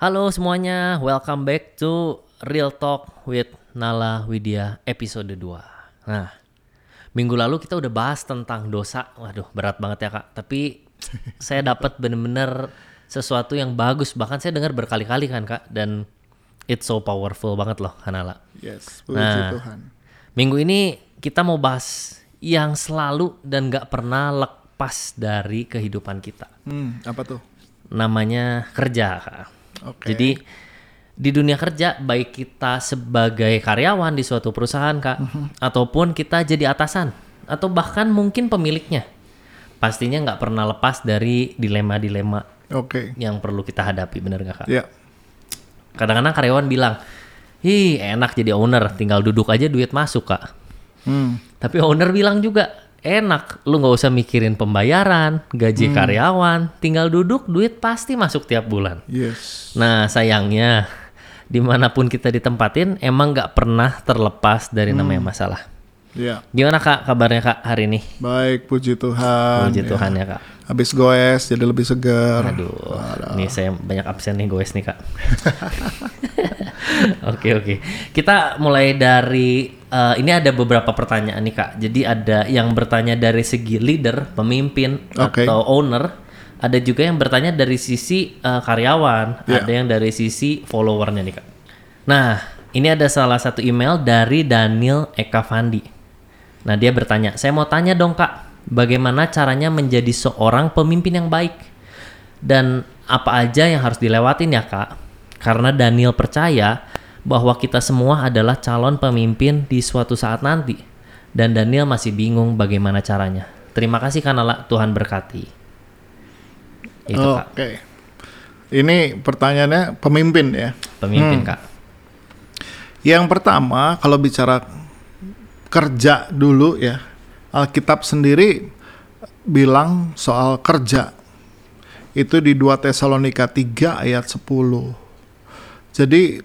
Halo semuanya, welcome back to Real Talk with Nala Widya episode 2. Nah, minggu lalu kita udah bahas tentang dosa. Waduh, berat banget ya kak. Tapi saya dapat bener-bener sesuatu yang bagus. Bahkan saya dengar berkali-kali kan kak. Dan it's so powerful banget loh, Hanala. Yes, puji Nah. Tuhan. Minggu ini kita mau bahas yang selalu dan gak pernah lepas dari kehidupan kita. Hmm, apa tuh? Namanya kerja kak. Oke. Jadi di dunia kerja baik kita sebagai karyawan di suatu perusahaan kak, Mhm. ataupun kita jadi atasan atau bahkan mungkin pemiliknya, pastinya nggak pernah lepas dari dilema-dilema Oke. yang perlu kita hadapi, bener nggak kak? Ya. Kadang-kadang karyawan bilang, ih enak jadi owner, tinggal duduk aja duit masuk kak. Hmm. Tapi owner bilang juga enak, lu nggak usah mikirin pembayaran, gaji Hmm. karyawan, tinggal duduk duit pasti masuk tiap bulan. Yes. Nah sayangnya di mana pun kita ditempatin emang nggak pernah terlepas dari namanya masalah. Ya. Gimana kak kabarnya kak hari ini? Baik, puji Tuhan. Puji ya. Tuhan ya kak. Habis goes jadi lebih segar. Aduh, ini saya banyak absen nih goes nih kak. Oke oke, kita mulai dari eh, ini ada beberapa pertanyaan nih kak. Jadi ada yang bertanya dari segi leader, pemimpin Oke. atau owner. Ada juga yang bertanya dari sisi eh, karyawan, Ya. ada yang dari sisi followernya nih kak. Nah, ini ada salah satu email dari Daniel Eka Fandi. Nah, dia bertanya, saya mau tanya dong kak, bagaimana caranya menjadi seorang pemimpin yang baik? Dan apa aja yang harus dilewatin ya kak? Karena Daniel percaya bahwa kita semua adalah calon pemimpin di suatu saat nanti. Dan Daniel masih bingung bagaimana caranya. Terima kasih Kanala, Tuhan berkati. Itu kak, Oke. Ini pertanyaannya pemimpin ya. pemimpin kak. Yang pertama, kalau bicara kerja dulu ya. Alkitab sendiri bilang soal kerja. Itu di 2 Tesalonika 3 ayat 10. Jadi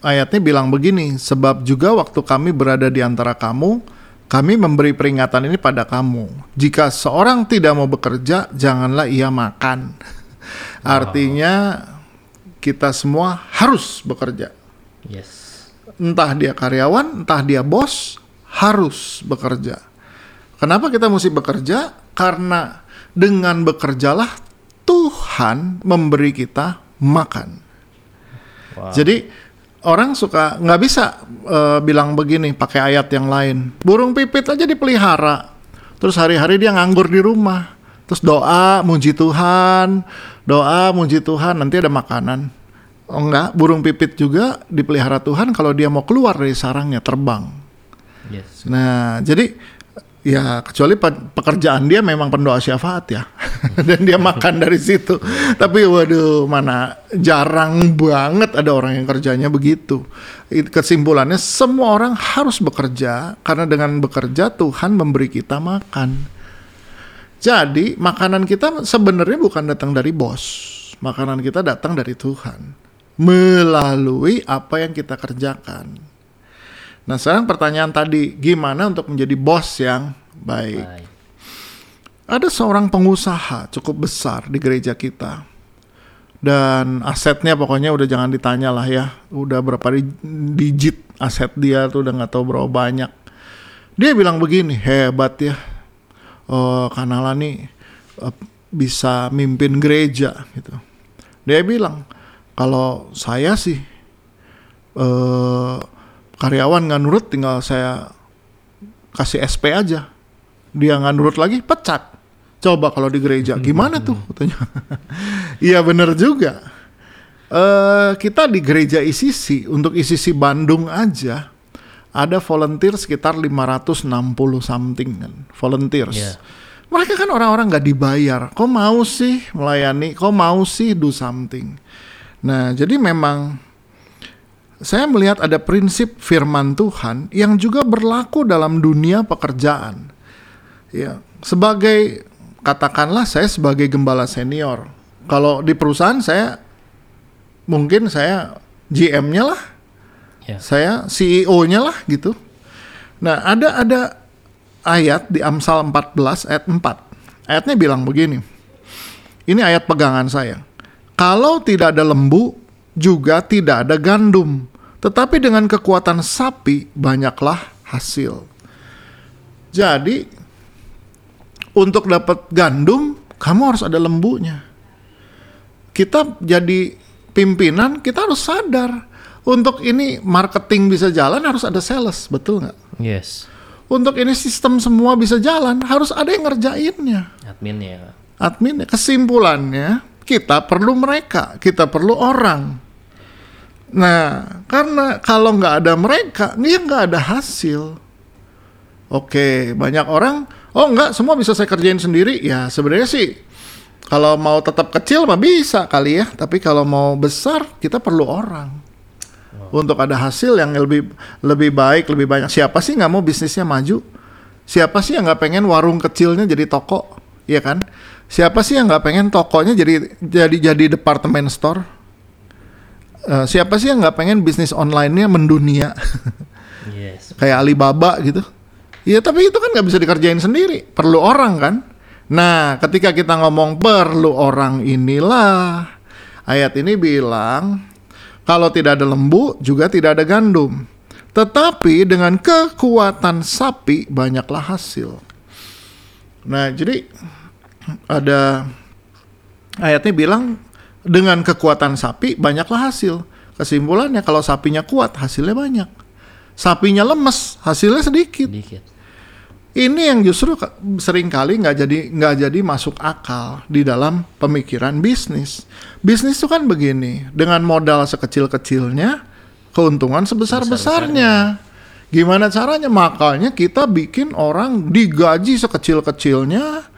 ayatnya bilang begini, sebab juga waktu kami berada di antara kamu, kami memberi peringatan ini pada kamu. Jika seorang tidak mau bekerja, janganlah ia makan. Artinya kita semua harus bekerja Yes. entah dia karyawan, entah dia bos, harus bekerja. Kenapa kita mesti bekerja? Karena dengan bekerjalah Tuhan memberi kita makan. Wow. Jadi orang suka nggak bisa eh, bilang begini pakai ayat yang lain. Burung pipit aja dipelihara, terus hari-hari dia nganggur di rumah, terus doa muji Tuhan, doa muji Tuhan nanti ada makanan. Oh enggak, burung pipit juga dipelihara Tuhan kalau dia mau keluar dari sarangnya terbang. Yes. Nah, jadi ya kecuali pe- pekerjaan dia memang pendoa syafaat ya. Dan dia makan dari situ. Tapi waduh, mana jarang banget ada orang yang kerjanya begitu. It- Kesimpulannya semua orang harus bekerja karena dengan bekerja Tuhan memberi kita makan. Jadi, makanan kita sebenarnya bukan datang dari bos. Makanan kita datang dari Tuhan melalui apa yang kita kerjakan. Nah, sekarang pertanyaan tadi, gimana untuk menjadi bos yang baik? Baik. Ada seorang pengusaha cukup besar di gereja kita. Dan asetnya pokoknya udah jangan ditanya lah ya. Udah berapa di- digit aset dia tuh udah nggak tahu berapa banyak. Dia bilang begini, hebat ya. Oh, Kanala nih eh, bisa mimpin gereja gitu. Dia bilang, kalau saya sih eh karyawan nggak nurut tinggal saya kasih SP aja. Dia nggak nurut lagi pecat. Coba kalau di gereja gimana tuh katanya. Iya bener juga. Eh kita di gereja ICC untuk ICC Bandung aja ada volunteer sekitar 560 something kan. Volunteers. Iya. Mereka kan orang-orang nggak dibayar. Kok mau sih melayani? Kok mau sih do something? Nah, jadi memang saya melihat ada prinsip firman Tuhan yang juga berlaku dalam dunia pekerjaan. Ya, sebagai katakanlah saya sebagai gembala senior. Kalau di perusahaan saya mungkin saya GM-nya lah, Ya. saya CEO-nya lah gitu. Nah, ada ada ayat di Amsal 14 ayat 4. Ayatnya bilang begini. Ini ayat pegangan saya. Kalau tidak ada lembu, juga tidak ada gandum. Tetapi dengan kekuatan sapi banyaklah hasil. Jadi untuk dapat gandum kamu harus ada lembunya. Kita jadi pimpinan kita harus sadar untuk ini marketing bisa jalan harus ada sales, betul nggak? Yes. Untuk ini sistem semua bisa jalan harus ada yang ngerjainnya. Admin ya. Admin kesimpulannya kita perlu mereka, kita perlu orang. Nah, karena kalau nggak ada mereka, dia nggak ada hasil. Oke, banyak orang, oh nggak, semua bisa saya kerjain sendiri. Ya sebenarnya sih, kalau mau tetap kecil mah bisa kali ya. Tapi kalau mau besar, kita perlu orang untuk ada hasil yang lebih lebih baik, lebih banyak. Siapa sih nggak mau bisnisnya maju? Siapa sih yang nggak pengen warung kecilnya jadi toko, ya kan? Siapa sih yang nggak pengen tokonya jadi jadi jadi departemen store? Uh, siapa sih yang nggak pengen bisnis online-nya mendunia? yes. Kayak Alibaba gitu. Ya tapi itu kan nggak bisa dikerjain sendiri, perlu orang kan. Nah, ketika kita ngomong perlu orang inilah ayat ini bilang kalau tidak ada lembu juga tidak ada gandum. Tetapi dengan kekuatan sapi banyaklah hasil. Nah, jadi ada ayatnya bilang dengan kekuatan sapi banyaklah hasil. Kesimpulannya kalau sapinya kuat hasilnya banyak. Sapinya lemes hasilnya sedikit. Sedikit. Ini yang justru sering kali nggak jadi nggak jadi masuk akal di dalam pemikiran bisnis. Bisnis itu kan begini, dengan modal sekecil-kecilnya, keuntungan sebesar-besarnya. Gimana caranya? Makanya kita bikin orang digaji sekecil-kecilnya,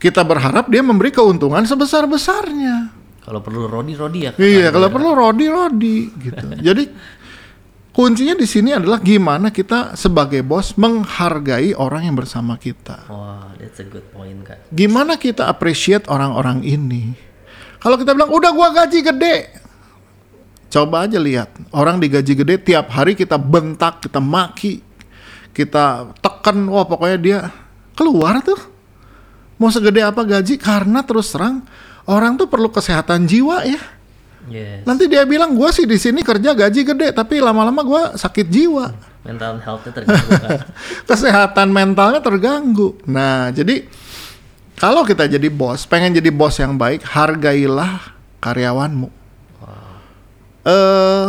kita berharap dia memberi keuntungan sebesar-besarnya. Kalau perlu Rodi Rodi ya. Iya, kalau perlu Rodi Rodi gitu. Jadi kuncinya di sini adalah gimana kita sebagai bos menghargai orang yang bersama kita. Wah, wow, that's a good point, Kak. Gimana kita appreciate orang-orang ini? Kalau kita bilang udah gua gaji gede. Coba aja lihat, orang digaji gede tiap hari kita bentak, kita maki, kita tekan, wah pokoknya dia keluar tuh mau segede apa gaji karena terus terang orang tuh perlu kesehatan jiwa ya. Yes. Nanti dia bilang gue sih di sini kerja gaji gede tapi lama-lama gue sakit jiwa. Mental healthnya terganggu kan. Kesehatan mentalnya terganggu. Nah jadi kalau kita jadi bos, pengen jadi bos yang baik, hargailah karyawanmu. Wow. Uh,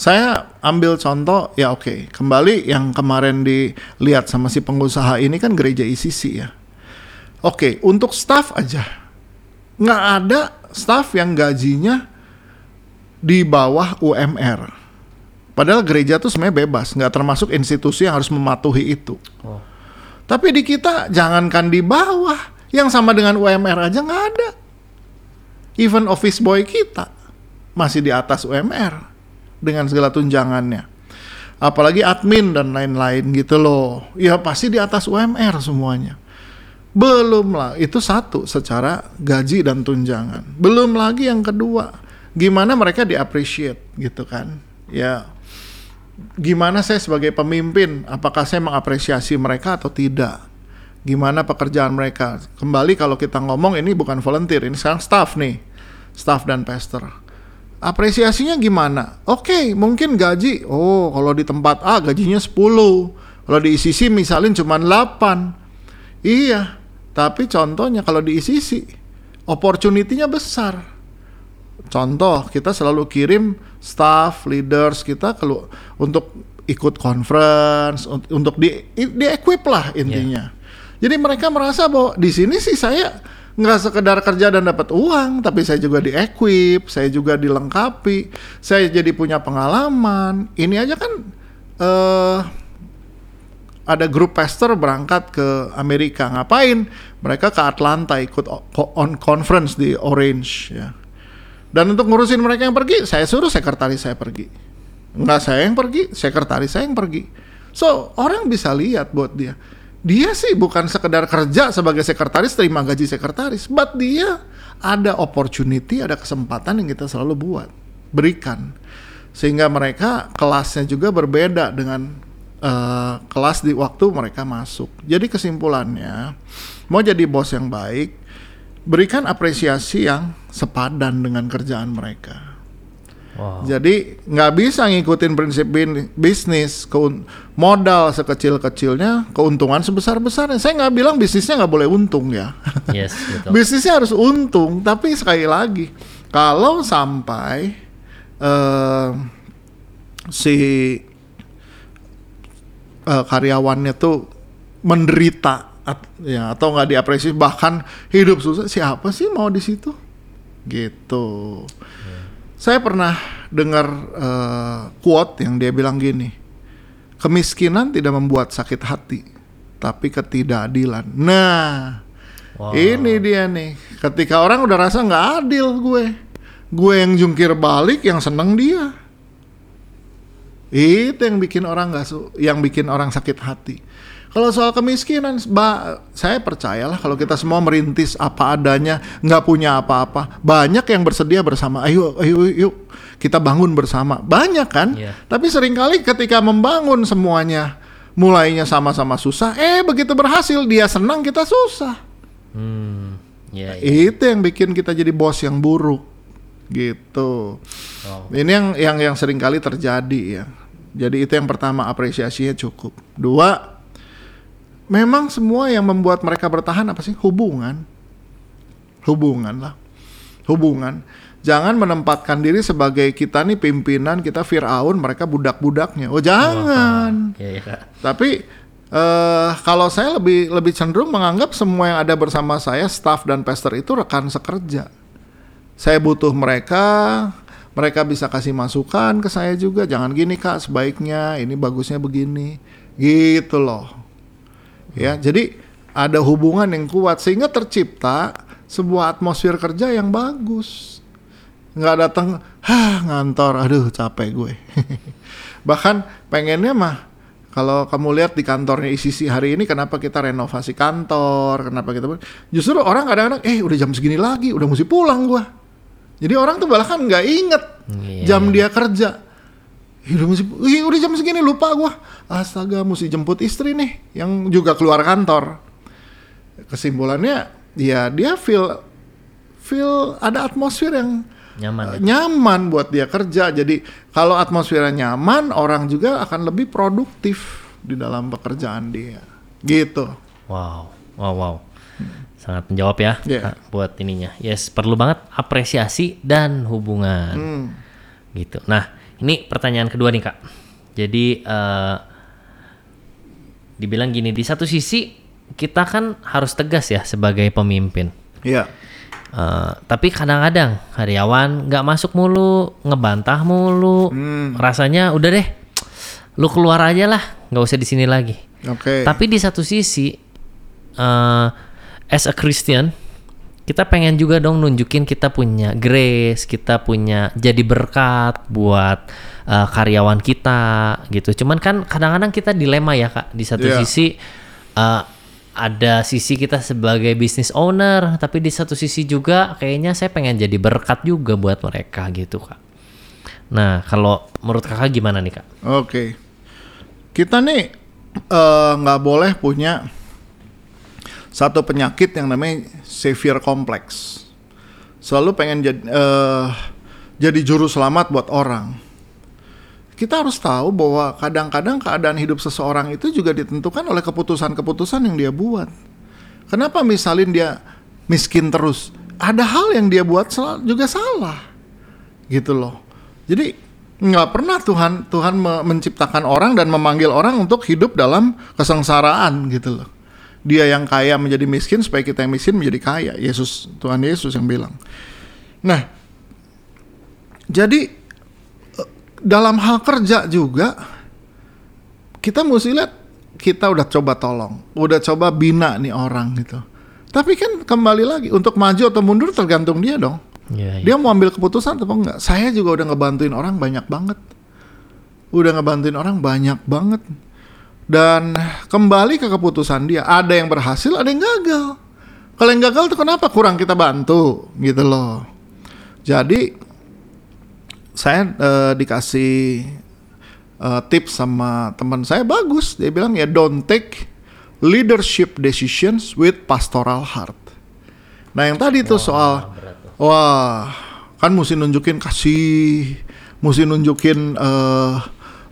saya ambil contoh ya oke okay. kembali yang kemarin dilihat sama si pengusaha ini kan gereja ICC ya Oke, untuk staff aja nggak ada staff yang gajinya di bawah UMR. Padahal gereja tuh sebenarnya bebas, nggak termasuk institusi yang harus mematuhi itu. Oh. Tapi di kita jangankan di bawah, yang sama dengan UMR aja nggak ada. Even office boy kita masih di atas UMR dengan segala tunjangannya. Apalagi admin dan lain-lain gitu loh. Ya pasti di atas UMR semuanya. Belum lah, itu satu secara gaji dan tunjangan. Belum lagi yang kedua, gimana mereka diappreciate gitu kan? Ya, gimana saya sebagai pemimpin, apakah saya mengapresiasi mereka atau tidak? Gimana pekerjaan mereka? Kembali kalau kita ngomong ini bukan volunteer, ini sekarang staff nih, staff dan pastor. Apresiasinya gimana? Oke, okay, mungkin gaji, oh kalau di tempat A gajinya 10, kalau di ICC misalnya cuma 8. Iya, tapi contohnya kalau di ICC, opportunity-nya besar. Contoh, kita selalu kirim staff, leaders kita kalau untuk ikut conference, untuk di di equip lah intinya. Yeah. Jadi mereka merasa bahwa di sini sih saya nggak sekedar kerja dan dapat uang, tapi saya juga di equip, saya juga dilengkapi, saya jadi punya pengalaman. Ini aja kan uh, ada grup pastor berangkat ke Amerika ngapain? Mereka ke Atlanta ikut on conference di Orange ya. Dan untuk ngurusin mereka yang pergi, saya suruh sekretaris saya pergi. Enggak saya yang pergi, sekretaris saya yang pergi. So, orang bisa lihat buat dia. Dia sih bukan sekedar kerja sebagai sekretaris terima gaji sekretaris, but dia ada opportunity, ada kesempatan yang kita selalu buat, berikan. Sehingga mereka kelasnya juga berbeda dengan uh, kelas di waktu mereka masuk. Jadi kesimpulannya, mau jadi bos yang baik, berikan apresiasi yang sepadan dengan kerjaan mereka. Wow. Jadi nggak bisa ngikutin prinsip bin- bisnis keun- modal sekecil-kecilnya, keuntungan sebesar-besarnya. Saya nggak bilang bisnisnya nggak boleh untung ya. Yes, betul. bisnisnya harus untung, tapi sekali lagi kalau sampai eh, si eh, karyawannya tuh menderita at- ya atau nggak diapresiasi bahkan hidup susah siapa sih mau di situ? Gitu. Saya pernah dengar eh, quote yang dia bilang gini kemiskinan tidak membuat sakit hati tapi ketidakadilan. Nah Wow. ini dia nih. Ketika orang udah rasa nggak adil gue gue yang jungkir balik yang seneng dia itu yang bikin orang nggak su yang bikin orang sakit hati. Kalau soal kemiskinan, ba saya percayalah kalau kita semua merintis apa adanya, nggak punya apa-apa, banyak yang bersedia bersama. Ayo, ayo, yuk kita bangun bersama. Banyak kan? Iya. Tapi sering kali ketika membangun semuanya, mulainya sama-sama susah. Eh begitu berhasil dia senang kita susah. Hmm. Ya, ya. Itu yang bikin kita jadi bos yang buruk, gitu. Wow. Ini yang yang yang sering kali terjadi ya. Jadi itu yang pertama apresiasinya cukup. Dua, memang semua yang membuat mereka bertahan apa sih? Hubungan. Hubungan lah. Hubungan. Jangan menempatkan diri sebagai kita nih pimpinan, kita Fir'aun, mereka budak-budaknya. Oh jangan. Ya, ya. Tapi eh kalau saya lebih lebih cenderung menganggap semua yang ada bersama saya, staff dan pastor itu rekan sekerja. Saya butuh mereka, mereka bisa kasih masukan ke saya juga. Jangan gini kak, sebaiknya ini bagusnya begini, gitu loh. Ya, jadi ada hubungan yang kuat sehingga tercipta sebuah atmosfer kerja yang bagus. Nggak datang, hah ngantor, aduh capek gue. Bahkan pengennya mah kalau kamu lihat di kantornya ICC hari ini kenapa kita renovasi kantor, kenapa kita justru orang kadang-kadang eh udah jam segini lagi, udah mesti pulang gua. Jadi orang tuh bahkan nggak inget Iya. jam dia kerja. Ih, udah, mesti, ih, udah jam segini lupa gua. Astaga, mesti jemput istri nih yang juga keluar kantor. Kesimpulannya ya dia feel feel ada atmosfer yang Nyaman. ya? nyaman buat dia kerja. Jadi kalau atmosfernya nyaman, orang juga akan lebih produktif di dalam pekerjaan dia. Gitu. Wow, wow, wow. Sangat menjawab ya. Kak, buat ininya. Yes, perlu banget apresiasi dan hubungan. Hmm. Gitu. Nah, ini pertanyaan kedua nih kak. Jadi eh dibilang gini, di satu sisi kita kan harus tegas ya sebagai pemimpin. Iya. Eh, tapi kadang-kadang karyawan nggak masuk mulu, ngebantah mulu, Hmm. rasanya udah deh, lu keluar aja lah, nggak usah di sini lagi. Oke. Tapi di satu sisi, eh as a Christian, kita pengen juga dong nunjukin kita punya grace, kita punya jadi berkat buat eh, karyawan kita gitu. Cuman kan kadang-kadang kita dilema ya kak. Di satu Iya. sisi eh, ada sisi kita sebagai business owner, tapi di satu sisi juga kayaknya saya pengen jadi berkat juga buat mereka gitu kak. Nah kalau menurut kakak gimana nih kak? Oke. Kita nih eh, nggak boleh punya satu penyakit yang namanya savior complex. Selalu pengen jadi eh, jadi juru selamat buat orang. Kita harus tahu bahwa kadang-kadang keadaan hidup seseorang itu juga ditentukan oleh keputusan-keputusan yang dia buat. Kenapa misalin dia miskin terus? Ada hal yang dia buat juga salah gitu loh. Jadi nggak pernah Tuhan Tuhan me- menciptakan orang dan memanggil orang untuk hidup dalam kesengsaraan gitu loh. Dia yang kaya menjadi miskin supaya kita yang miskin menjadi kaya. Yesus Tuhan Yesus yang bilang. Nah, jadi eh, dalam hal kerja juga kita mesti lihat kita udah coba tolong, udah coba bina nih orang gitu. Tapi kan kembali lagi untuk maju atau mundur tergantung dia dong. Iya, Dia mau ambil keputusan atau enggak? Saya juga udah ngebantuin orang banyak banget. Udah ngebantuin orang banyak banget. Dan kembali ke keputusan dia. Ada yang berhasil, ada yang gagal. Kalau yang gagal tuh kenapa kurang kita bantu gitu loh. Jadi saya eh, dikasih eh, tips sama teman saya bagus. Dia bilang ya don't take leadership decisions with pastoral heart. Nah yang tadi tuh soal. Wah, kan mesti nunjukin kasih, mesti nunjukin eh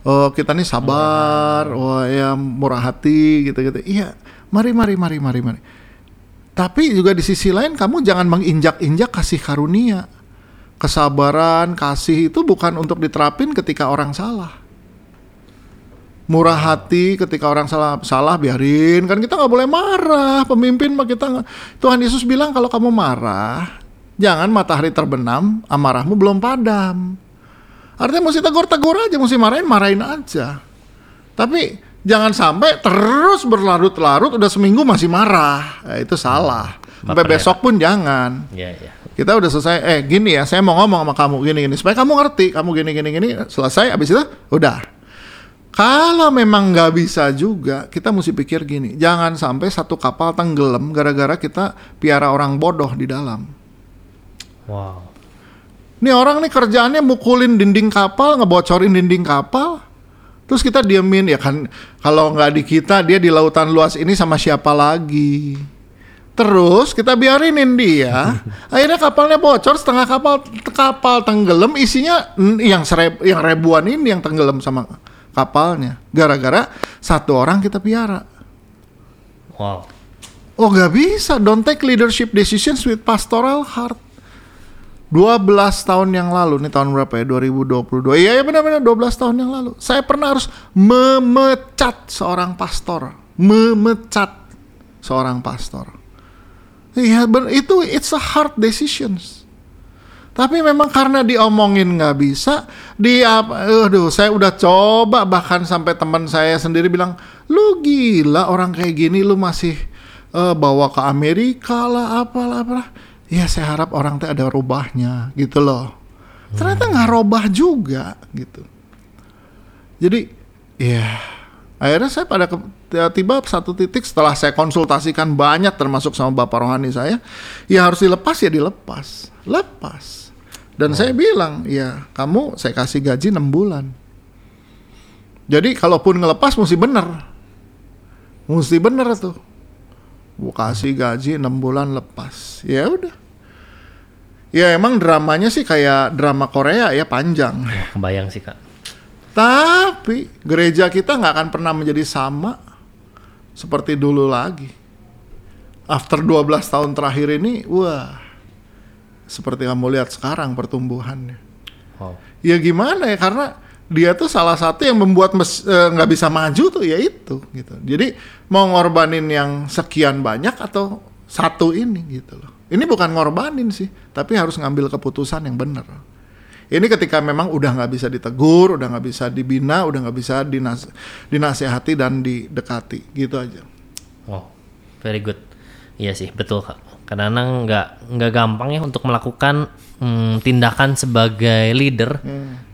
eh, kita nih sabar, wah ya murah hati gitu-gitu. Iya, mari mari mari mari mari. Tapi juga di sisi lain kamu jangan menginjak-injak kasih karunia. Kesabaran, kasih itu bukan untuk diterapin ketika orang salah. Murah hati ketika orang salah salah biarin kan kita nggak boleh marah pemimpin mah kita nggak- Tuhan Yesus bilang kalau kamu marah jangan matahari terbenam amarahmu belum padam artinya mesti tegur-tegur aja mesti marahin marahin aja. Tapi jangan sampai terus berlarut-larut udah seminggu masih marah. Nah, itu salah. Sampai Baper ya, besok pun jangan. Iya, iya. kita udah selesai eh gini ya saya mau ngomong sama kamu gini gini supaya kamu ngerti kamu gini gini gini selesai abis itu udah. Kalau memang nggak bisa juga kita mesti pikir gini jangan sampai satu kapal tenggelam gara-gara kita piara orang bodoh di dalam. Wow. Nih orang nih kerjaannya mukulin dinding kapal, ngebocorin dinding kapal. Terus kita diemin ya kan kalau nggak di kita dia di lautan luas ini sama siapa lagi? Terus kita biarinin dia, akhirnya kapalnya bocor, setengah kapal kapal tenggelam, isinya yang sereb, yang ribuan ini yang tenggelam sama kapalnya, gara-gara satu orang kita piara. Wow. Oh nggak bisa, don't take leadership decisions with pastoral heart. 12 tahun yang lalu, nih tahun berapa ya? 2022. Iya ya benar-benar 12 tahun yang lalu. Saya pernah harus memecat seorang pastor. Memecat seorang pastor. Iya itu it's a hard decisions. Tapi memang karena diomongin nggak bisa, dia, aduh, saya udah coba bahkan sampai teman saya sendiri bilang, lu gila orang kayak gini, lu masih eh, bawa ke Amerika lah, apalah, apalah. Ya saya harap orang teh ada rubahnya, gitu loh. Ternyata nggak robah juga, gitu. Jadi, ya akhirnya saya pada ke- tiba satu titik setelah saya konsultasikan banyak termasuk sama bapak rohani saya, ya harus dilepas ya dilepas, lepas. Dan saya bilang, ya kamu saya kasih gaji 6 bulan. Jadi kalaupun ngelepas mesti bener, mesti bener tuh. Kasih gaji 6 bulan lepas, ya udah. Ya emang dramanya sih kayak drama Korea ya panjang. Wah, kebayang sih, Kak. Tapi gereja kita nggak akan pernah menjadi sama seperti dulu lagi. After 12 tahun terakhir ini, wah, seperti kamu lihat sekarang pertumbuhannya. Wow. Ya gimana ya karena dia tuh salah satu yang membuat eh, nggak bisa maju tuh ya itu gitu. Jadi mau ngorbanin yang sekian banyak atau satu ini gitu loh. Ini bukan ngorbanin sih, tapi harus ngambil keputusan yang benar. Ini ketika memang udah nggak bisa ditegur, udah nggak bisa dibina, udah nggak bisa dinas dinasehati dan didekati, gitu aja. Wow, very good. Iya sih, betul kak. Kadang-kadang nggak nggak gampang ya untuk melakukan hmm, tindakan sebagai leader.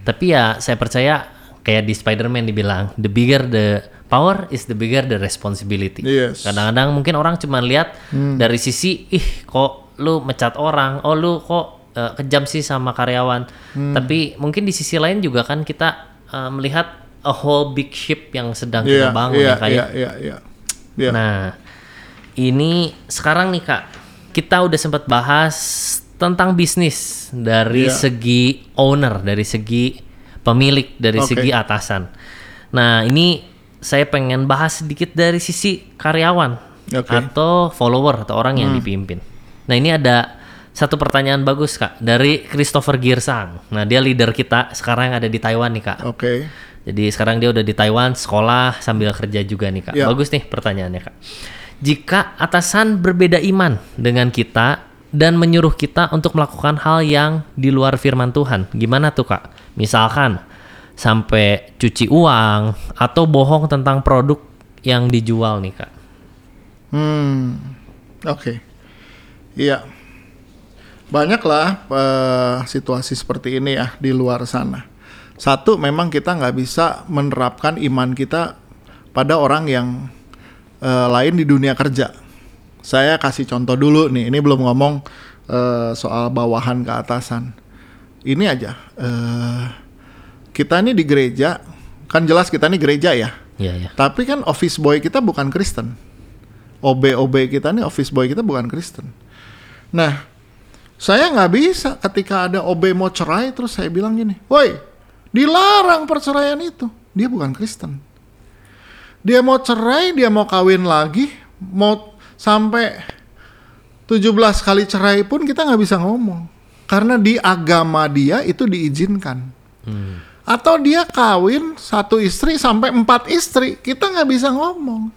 Tapi ya saya percaya kayak di Spider-Man dibilang, the bigger the power is the bigger the responsibility. Yes. Kadang-kadang mungkin orang cuma lihat dari sisi, ih kok lu mecat orang, oh lu kok eh, kejam sih sama karyawan. Tapi mungkin di sisi lain juga kan kita eh, melihat a whole big ship yang sedang kita Iya, bangun iya, ya kayak. iya, iya, iya. Iya. Nah, ini sekarang nih Kak, kita udah sempat bahas tentang bisnis dari Iya. segi owner, dari segi pemilik, dari Oke. segi atasan. Nah, ini saya pengen bahas sedikit dari sisi karyawan. Hmm. atau follower atau orang yang dipimpin. Nah, ini ada satu pertanyaan bagus Kak dari Christopher Girsang. Nah, dia leader kita sekarang yang ada di Taiwan nih Kak. Oke. Jadi sekarang dia udah di Taiwan sekolah sambil kerja juga nih kak. Ya. Bagus nih pertanyaannya kak. Jika atasan berbeda iman dengan kita dan menyuruh kita untuk melakukan hal yang di luar firman Tuhan, gimana tuh kak? Misalkan sampai cuci uang atau bohong tentang produk yang dijual nih kak. Hmm, oke. Iya. Banyaklah eh, situasi seperti ini ya di luar sana. Satu, memang kita nggak bisa menerapkan iman kita pada orang yang eh, lain di dunia kerja. Saya kasih contoh dulu nih. Ini belum ngomong eh, soal bawahan ke atasan. Ini aja. eh, kita ini di gereja, kan jelas kita ini gereja ya. Iya ya. Tapi kan office boy kita bukan Kristen. OB-OB kita nih office boy kita bukan Kristen. Nah, saya nggak bisa ketika ada OB mau cerai terus saya bilang gini, woi Dilarang perceraian itu. Dia bukan Kristen. Dia mau cerai, dia mau kawin lagi, mau sampai 17 kali cerai pun kita nggak bisa ngomong. Karena di agama dia itu diizinkan. Hmm. Atau dia kawin satu istri sampai empat istri, kita nggak bisa ngomong.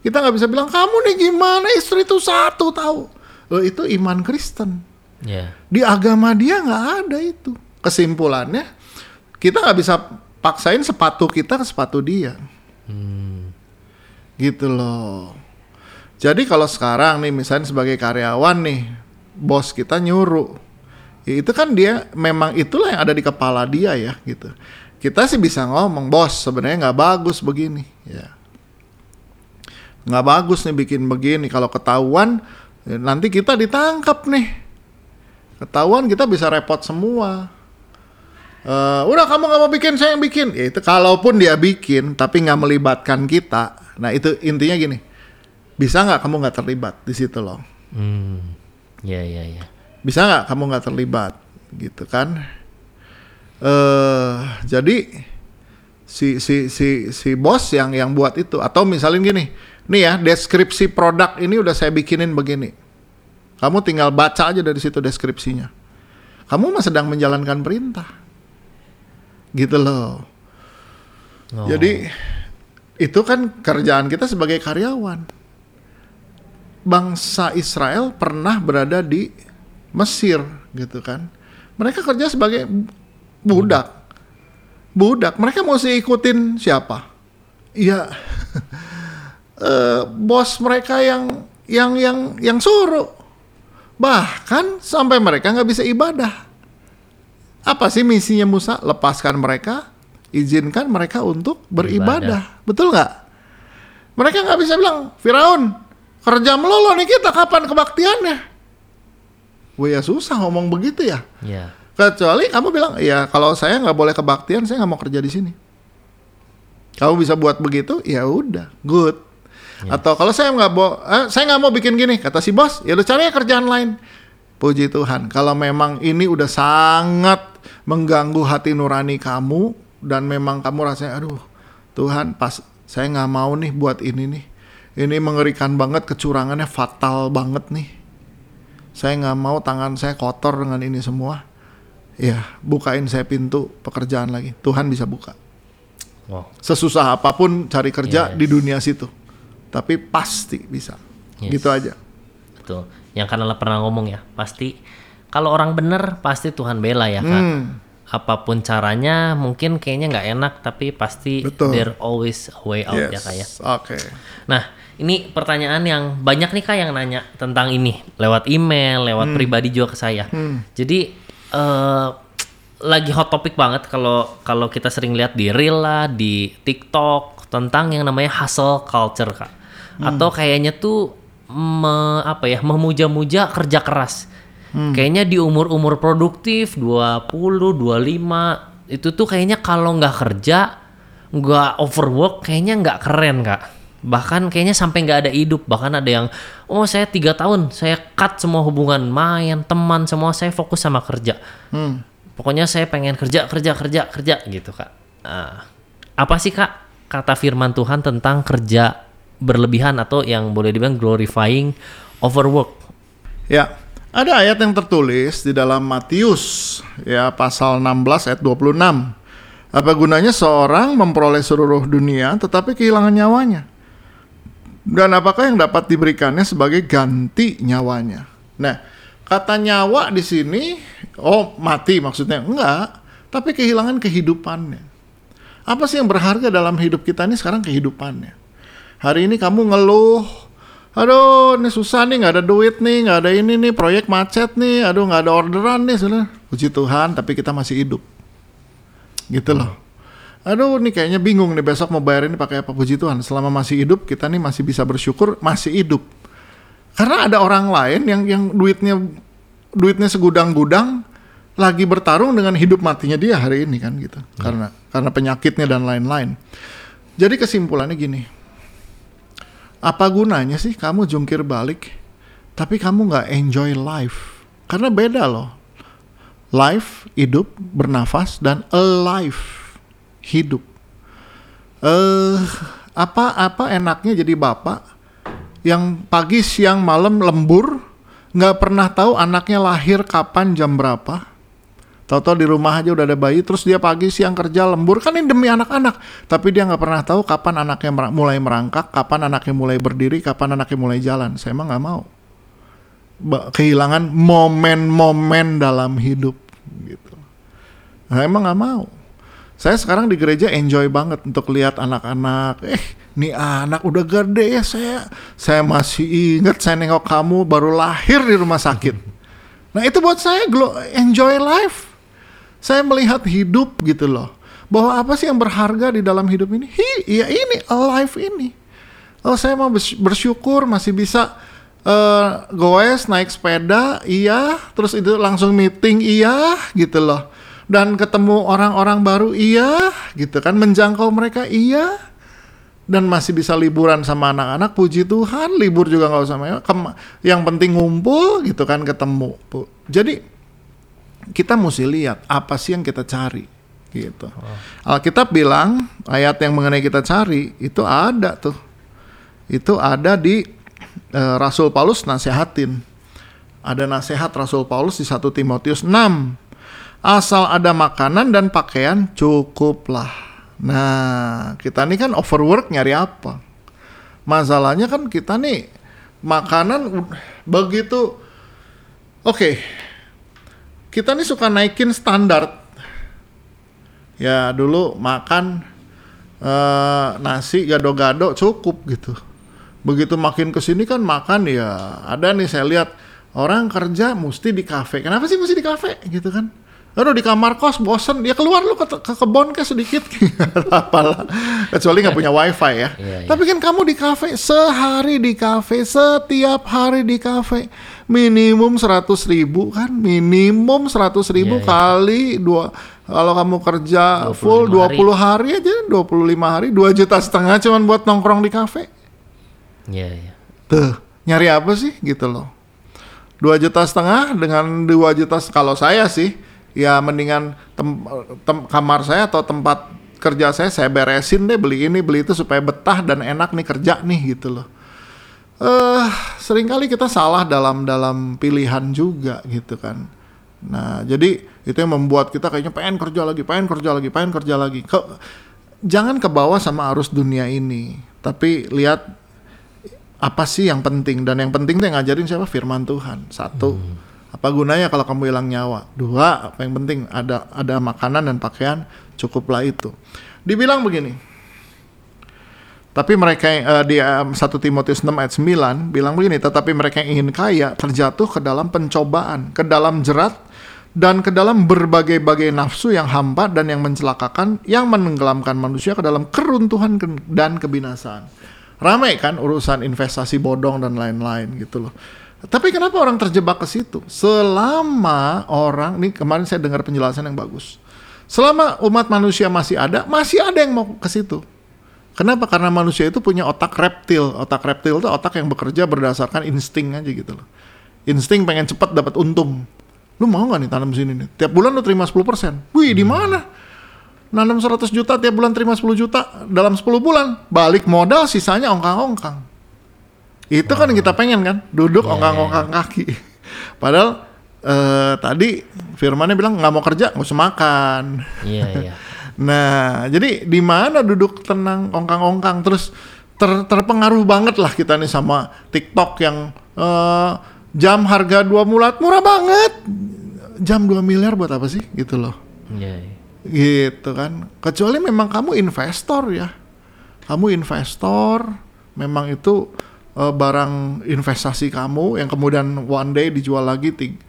Kita nggak bisa bilang kamu nih gimana istri itu satu tahu. Loh, itu iman Kristen. Ya. Di agama dia nggak ada itu. Kesimpulannya kita nggak bisa paksain sepatu kita ke sepatu dia. Gitu loh. Jadi kalau sekarang nih misalnya sebagai karyawan nih, bos kita nyuruh, ya itu kan dia memang itulah yang ada di kepala dia ya gitu. Kita sih bisa ngomong, bos sebenarnya nggak bagus begini, ya. Nggak bagus nih bikin begini. Kalau ketahuan ya nanti kita ditangkap nih. Ketahuan kita bisa repot semua. Eh, udah kamu nggak mau bikin saya yang bikin ya itu kalaupun dia bikin tapi nggak melibatkan kita nah itu intinya gini bisa nggak kamu nggak terlibat di situ loh Hmm. Ya, ya, ya. bisa nggak kamu nggak terlibat gitu kan eh jadi si si si si bos yang yang buat itu atau misalnya gini nih ya deskripsi produk ini udah saya bikinin begini kamu tinggal baca aja dari situ deskripsinya kamu mah sedang menjalankan perintah gitu loh Oh. jadi itu kan kerjaan kita sebagai karyawan. Bangsa Israel pernah berada di Mesir gitu kan. Mereka kerja sebagai budak. Budak. Mereka mesti ikutin siapa? Iya. eh, bos mereka yang yang yang yang suruh. Bahkan sampai mereka nggak bisa ibadah. Apa sih misinya Musa? Lepaskan mereka, izinkan mereka untuk beribadah. Betul nggak? Mereka nggak bisa bilang, Firaun, kerja melulu nih kita, kapan kebaktiannya? Wah ya susah ngomong begitu ya. Ya. Kecuali kamu bilang, ya kalau saya nggak boleh kebaktian, saya nggak mau kerja di sini. Kamu bisa buat begitu, ya udah, good. Atau kalau saya nggak mau, eh, saya nggak mau bikin gini, kata si bos, ya udah cari kerjaan lain. Puji Tuhan, kalau memang ini udah sangat mengganggu hati nurani kamu dan memang kamu rasanya, aduh, Tuhan, pas saya nggak mau nih buat ini nih, ini mengerikan banget, kecurangannya fatal banget nih. Saya nggak mau tangan saya kotor dengan ini semua. Ya, bukain saya pintu pekerjaan lagi. Tuhan bisa buka. Wow. Sesusah apa pun cari kerja Yes. di dunia situ. Tapi pasti bisa. Yes. Gitu aja. Betul. Yang Kanala pernah ngomong ya, pasti kalau orang bener pasti Tuhan bela ya kak. Hmm. Apa pun caranya, mungkin kayaknya nggak enak, tapi pasti Betul. there always a way out ya ya. Yes. Oke. Nah, ini pertanyaan yang banyak nih kak yang nanya tentang ini lewat email, lewat pribadi juga ke saya. Jadi eh, lagi hot topic banget kalau kalau kita sering lihat di reel lah, di TikTok tentang yang namanya hustle culture kak. Atau kayaknya tuh me- apa ya memuja-muja kerja keras. Kayaknya di umur-umur produktif 20, 25 itu tuh kayaknya kalau nggak kerja nggak overwork kayaknya nggak keren kak bahkan kayaknya sampai nggak ada hidup bahkan ada yang oh saya tiga tahun saya cut semua hubungan main teman semua saya fokus sama kerja Hmm. pokoknya saya pengen kerja kerja kerja kerja gitu kak Nah, apa sih kak kata firman Tuhan tentang kerja berlebihan atau yang boleh dibilang glorifying overwork Ya, ada ayat yang tertulis di dalam Matius ya pasal 16 ayat 26. Apa gunanya seorang memperoleh seluruh dunia tetapi kehilangan nyawanya? Dan apakah yang dapat diberikannya sebagai ganti nyawanya? Nah, kata nyawa di sini oh mati maksudnya enggak, tapi kehilangan kehidupannya. Apa sih yang berharga dalam hidup kita ini sekarang kehidupannya? Hari ini kamu ngeluh, aduh ini susah nih nggak ada duit nih, nggak ada ini nih proyek macet nih, aduh nggak ada orderan nih, saudara. Puji Tuhan, tapi kita masih hidup, gitu loh. Aduh, nih kayaknya bingung nih besok mau bayar ini pakai apa puji Tuhan. Selama masih hidup, kita nih masih bisa bersyukur masih hidup. Karena ada orang lain yang yang duitnya duitnya segudang-gudang lagi bertarung dengan hidup matinya dia hari ini kan gitu. Karena karena penyakitnya dan lain-lain. Jadi kesimpulannya gini. Apa gunanya sih kamu jungkir balik tapi kamu nggak enjoy life? Karena beda loh. life hidup bernafas dan alive hidup eh apa apa enaknya jadi bapak yang pagi siang malam lembur nggak pernah tahu anaknya lahir kapan jam berapa Tahu-tahu di rumah aja udah ada bayi, terus dia pagi siang kerja lembur kan ini demi anak-anak. Tapi dia nggak pernah tahu kapan anaknya mulai merangkak, kapan anaknya mulai berdiri, kapan anaknya mulai jalan. Saya emang nggak mau kehilangan momen-momen dalam hidup gitu. Nah, emang nggak mau. Saya sekarang di gereja enjoy banget untuk lihat anak-anak. Eh, nih anak udah gede ya saya. Saya masih ingat saya nengok kamu baru lahir di rumah sakit. Nah itu buat saya enjoy life. Saya melihat hidup gitu loh. Bahwa apa sih yang berharga di dalam hidup ini? Hi, ya ini, alive ini. Oh saya mau bers- bersyukur masih bisa eh goes naik sepeda, iya. Terus itu langsung meeting, iya gitu loh. Dan ketemu orang-orang baru, iya gitu kan. Menjangkau mereka, iya. Dan masih bisa liburan sama anak-anak puji Tuhan. Libur juga nggak usah mewah Kem- yang penting ngumpul gitu kan ketemu Bu. jadi kita mesti lihat apa sih yang kita cari gitu. Alkitab bilang ayat yang mengenai kita cari itu ada tuh. Itu ada di eh, Rasul Paulus nasihatin ada nasihat Rasul Paulus di 1 Timotius 6 asal ada makanan dan pakaian cukuplah Nah, kita nih kan overwork nyari apa? Masalahnya kan kita nih makanan begitu Oke. Kita nih suka naikin standar. Ya, dulu makan eh, nasi gado-gado cukup gitu. Begitu makin ke sini kan makan ya ada nih saya lihat orang kerja mesti di kafe. Kenapa sih mesti di kafe gitu kan? Aduh di kamar kos bosen, dia keluar lu ke, ke kebon ke sedikit, apalah. Kecuali nggak punya wifi ya. Iya, iya. Tapi kan kamu di kafe sehari di kafe, setiap hari di kafe minimum 100 ribu kan, minimum 100 ribu Iya, iya. kali dua. Kalau kamu kerja 25 full 20 hari. hari. aja, 25 hari, 2 juta setengah cuman buat nongkrong di kafe. Iya, iya. Tuh, nyari apa sih gitu loh. 2 juta setengah dengan 2 juta kalau saya sih ya mendingan tem- tem- kamar saya atau tempat kerja saya saya beresin deh beli ini beli itu supaya betah dan enak nih kerja nih gitu loh. Eh sering kali kita salah dalam dalam pilihan juga gitu kan. Nah, jadi itu yang membuat kita kayaknya pengen kerja lagi, pengen kerja lagi, pengen kerja lagi. Ke- jangan ke bawah sama arus dunia ini, tapi lihat apa sih yang penting dan yang penting tuh yang ngajarin siapa firman Tuhan satu apa gunanya kalau kamu hilang nyawa dua apa yang penting ada ada makanan dan pakaian cukuplah itu dibilang begini tapi mereka eh, di eh, 1 Timotius 6 ayat 9 bilang begini, tetapi mereka yang ingin kaya terjatuh ke dalam pencobaan, ke dalam jerat dan ke dalam berbagai-bagai nafsu yang hampa dan yang mencelakakan, yang menenggelamkan manusia ke dalam keruntuhan ke- dan kebinasaan. Ramai kan urusan investasi bodong dan lain-lain gitu loh. Tapi kenapa orang terjebak ke situ? Selama orang, nih kemarin saya dengar penjelasan yang bagus. Selama umat manusia masih ada, masih ada yang mau ke situ. Kenapa? Karena manusia itu punya otak reptil. Otak reptil itu otak yang bekerja berdasarkan insting aja gitu loh. Insting pengen cepat dapat untung. Lu mau nggak nih tanam sini nih? Tiap bulan lu terima 10%. Wih, di mana? Nanam 100 juta tiap bulan terima 10 juta dalam 10 bulan. Balik modal sisanya ongkang-ongkang. Itu kan kita pengen kan, duduk Iya, ongkang-ongkang kaki. Padahal eh, tadi firmannya bilang nggak mau kerja, nggak usah makan. Iya, iya. Nah, jadi di mana duduk tenang ongkang-ongkang terus ter- terpengaruh banget lah kita nih sama TikTok yang eh, jam harga 2 mulat murah banget. Jam 2 miliar buat apa sih gitu loh. Iya, iya. Gitu kan. Kecuali memang kamu investor ya. Kamu investor, memang itu eh, barang investasi kamu yang kemudian one day dijual lagi ting-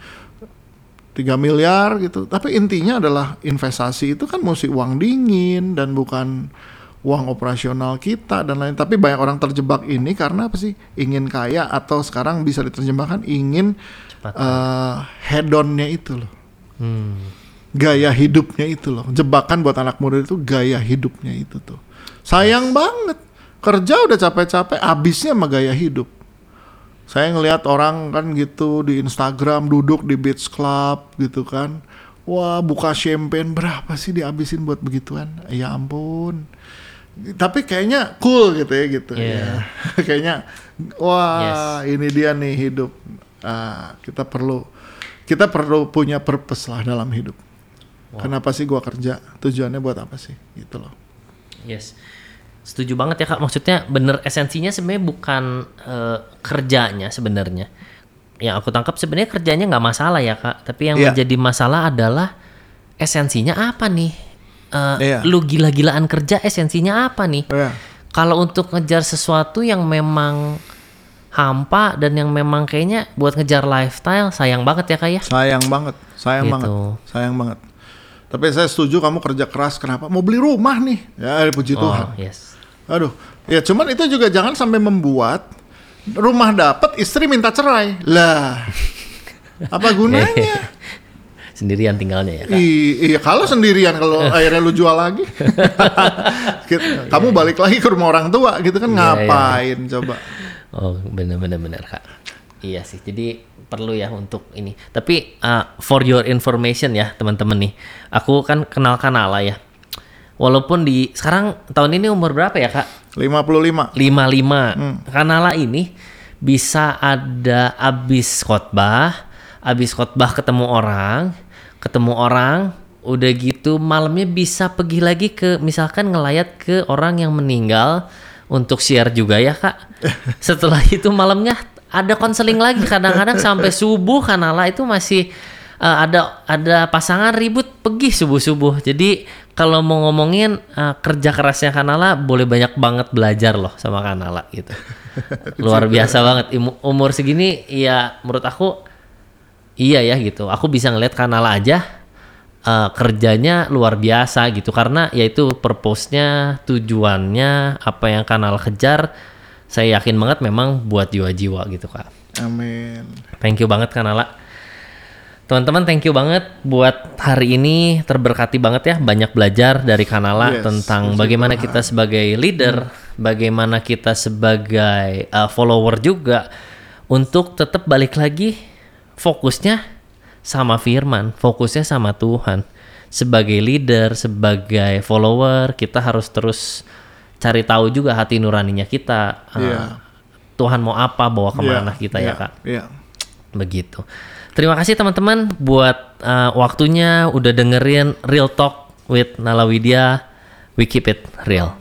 3 miliar gitu. Tapi intinya adalah investasi itu kan mesti uang dingin dan bukan uang operasional kita dan lain. Tapi banyak orang terjebak ini karena apa sih? Ingin kaya atau sekarang bisa diterjemahkan ingin Cepat. eh hedonnya itu loh. Hmm. Gaya hidupnya itu loh. Jebakan buat anak muda itu gaya hidupnya itu tuh. Sayang banget. Kerja udah capek-capek, habisnya sama gaya hidup. Saya ngelihat orang kan gitu di Instagram duduk di beach club gitu kan. Wah, buka champagne berapa sih dihabisin buat begituan? Ya ampun. Tapi kayaknya cool gitu ya gitu Iya. ya. kayaknya wah, ini dia nih hidup. Ah, kita perlu kita perlu punya purpose lah dalam hidup. Kenapa sih gua kerja? Tujuannya buat apa sih? Gitu loh. Yes. Setuju banget ya Kak. Maksudnya bener esensinya sebenarnya bukan eh, kerjanya sebenarnya. Yang aku tangkap sebenarnya kerjanya nggak masalah ya Kak. Tapi yang Iya. menjadi masalah adalah esensinya apa nih? Eh, Iya. Lu gila-gilaan kerja esensinya apa nih? Ya. Kalau untuk ngejar sesuatu yang memang hampa dan yang memang kayaknya buat ngejar lifestyle sayang banget ya Kak ya. Sayang banget, sayang Gitu. banget, sayang banget. Tapi saya setuju kamu kerja keras. Kenapa? Mau beli rumah nih. Ya, puji Tuhan. Oh, yes. Aduh, ya cuman itu juga jangan sampai membuat rumah dapat istri minta cerai. Lah, apa gunanya? Sendirian tinggalnya ya Kak. Iya, kalau sendirian kalau akhirnya lu jual lagi, Kit- kamu balik lagi ke rumah orang tua gitu kan Iya, iya. ngapain coba? Oh bener bener bener kak. Iya sih. Jadi perlu ya untuk ini. Tapi uh, for your information ya teman-teman nih. Aku kan kenal Kanala ya. Walaupun di sekarang tahun ini umur berapa ya kak? 55. 55. Kanala ini bisa ada abis khotbah, abis khotbah ketemu orang, ketemu orang, udah gitu malamnya bisa pergi lagi ke misalkan ngelayat ke orang yang meninggal untuk share juga ya kak. Setelah itu malamnya ada konseling lagi kadang-kadang sampai subuh Kanala itu masih uh, ada ada pasangan ribut pergi subuh-subuh. Jadi kalau mau ngomongin uh, kerja kerasnya Kanala boleh banyak banget belajar loh sama Kanala gitu. Luar biasa banget umur segini ya menurut aku iya ya gitu. Aku bisa ngeliat Kanala aja uh, kerjanya luar biasa gitu karena yaitu purpose-nya, tujuannya, apa yang Kanala kejar saya yakin banget memang buat jiwa-jiwa gitu Kak. Amin. Thank you banget Kanala. Teman-teman thank you banget buat hari ini terberkati banget ya banyak belajar dari Kanala Yes, tentang bagaimana Tuhan. kita sebagai leader, bagaimana kita sebagai uh, follower juga untuk tetap balik lagi fokusnya sama firman, fokusnya sama Tuhan. Sebagai leader, sebagai follower, kita harus terus cari tahu juga hati nuraninya kita. uh, Iya. Tuhan mau apa, bawa ke mana Iya, kita iya, ya kak Iya. begitu. Terima kasih teman-teman buat uh, waktunya udah dengerin Real Talk with Nala Widya. We keep it real.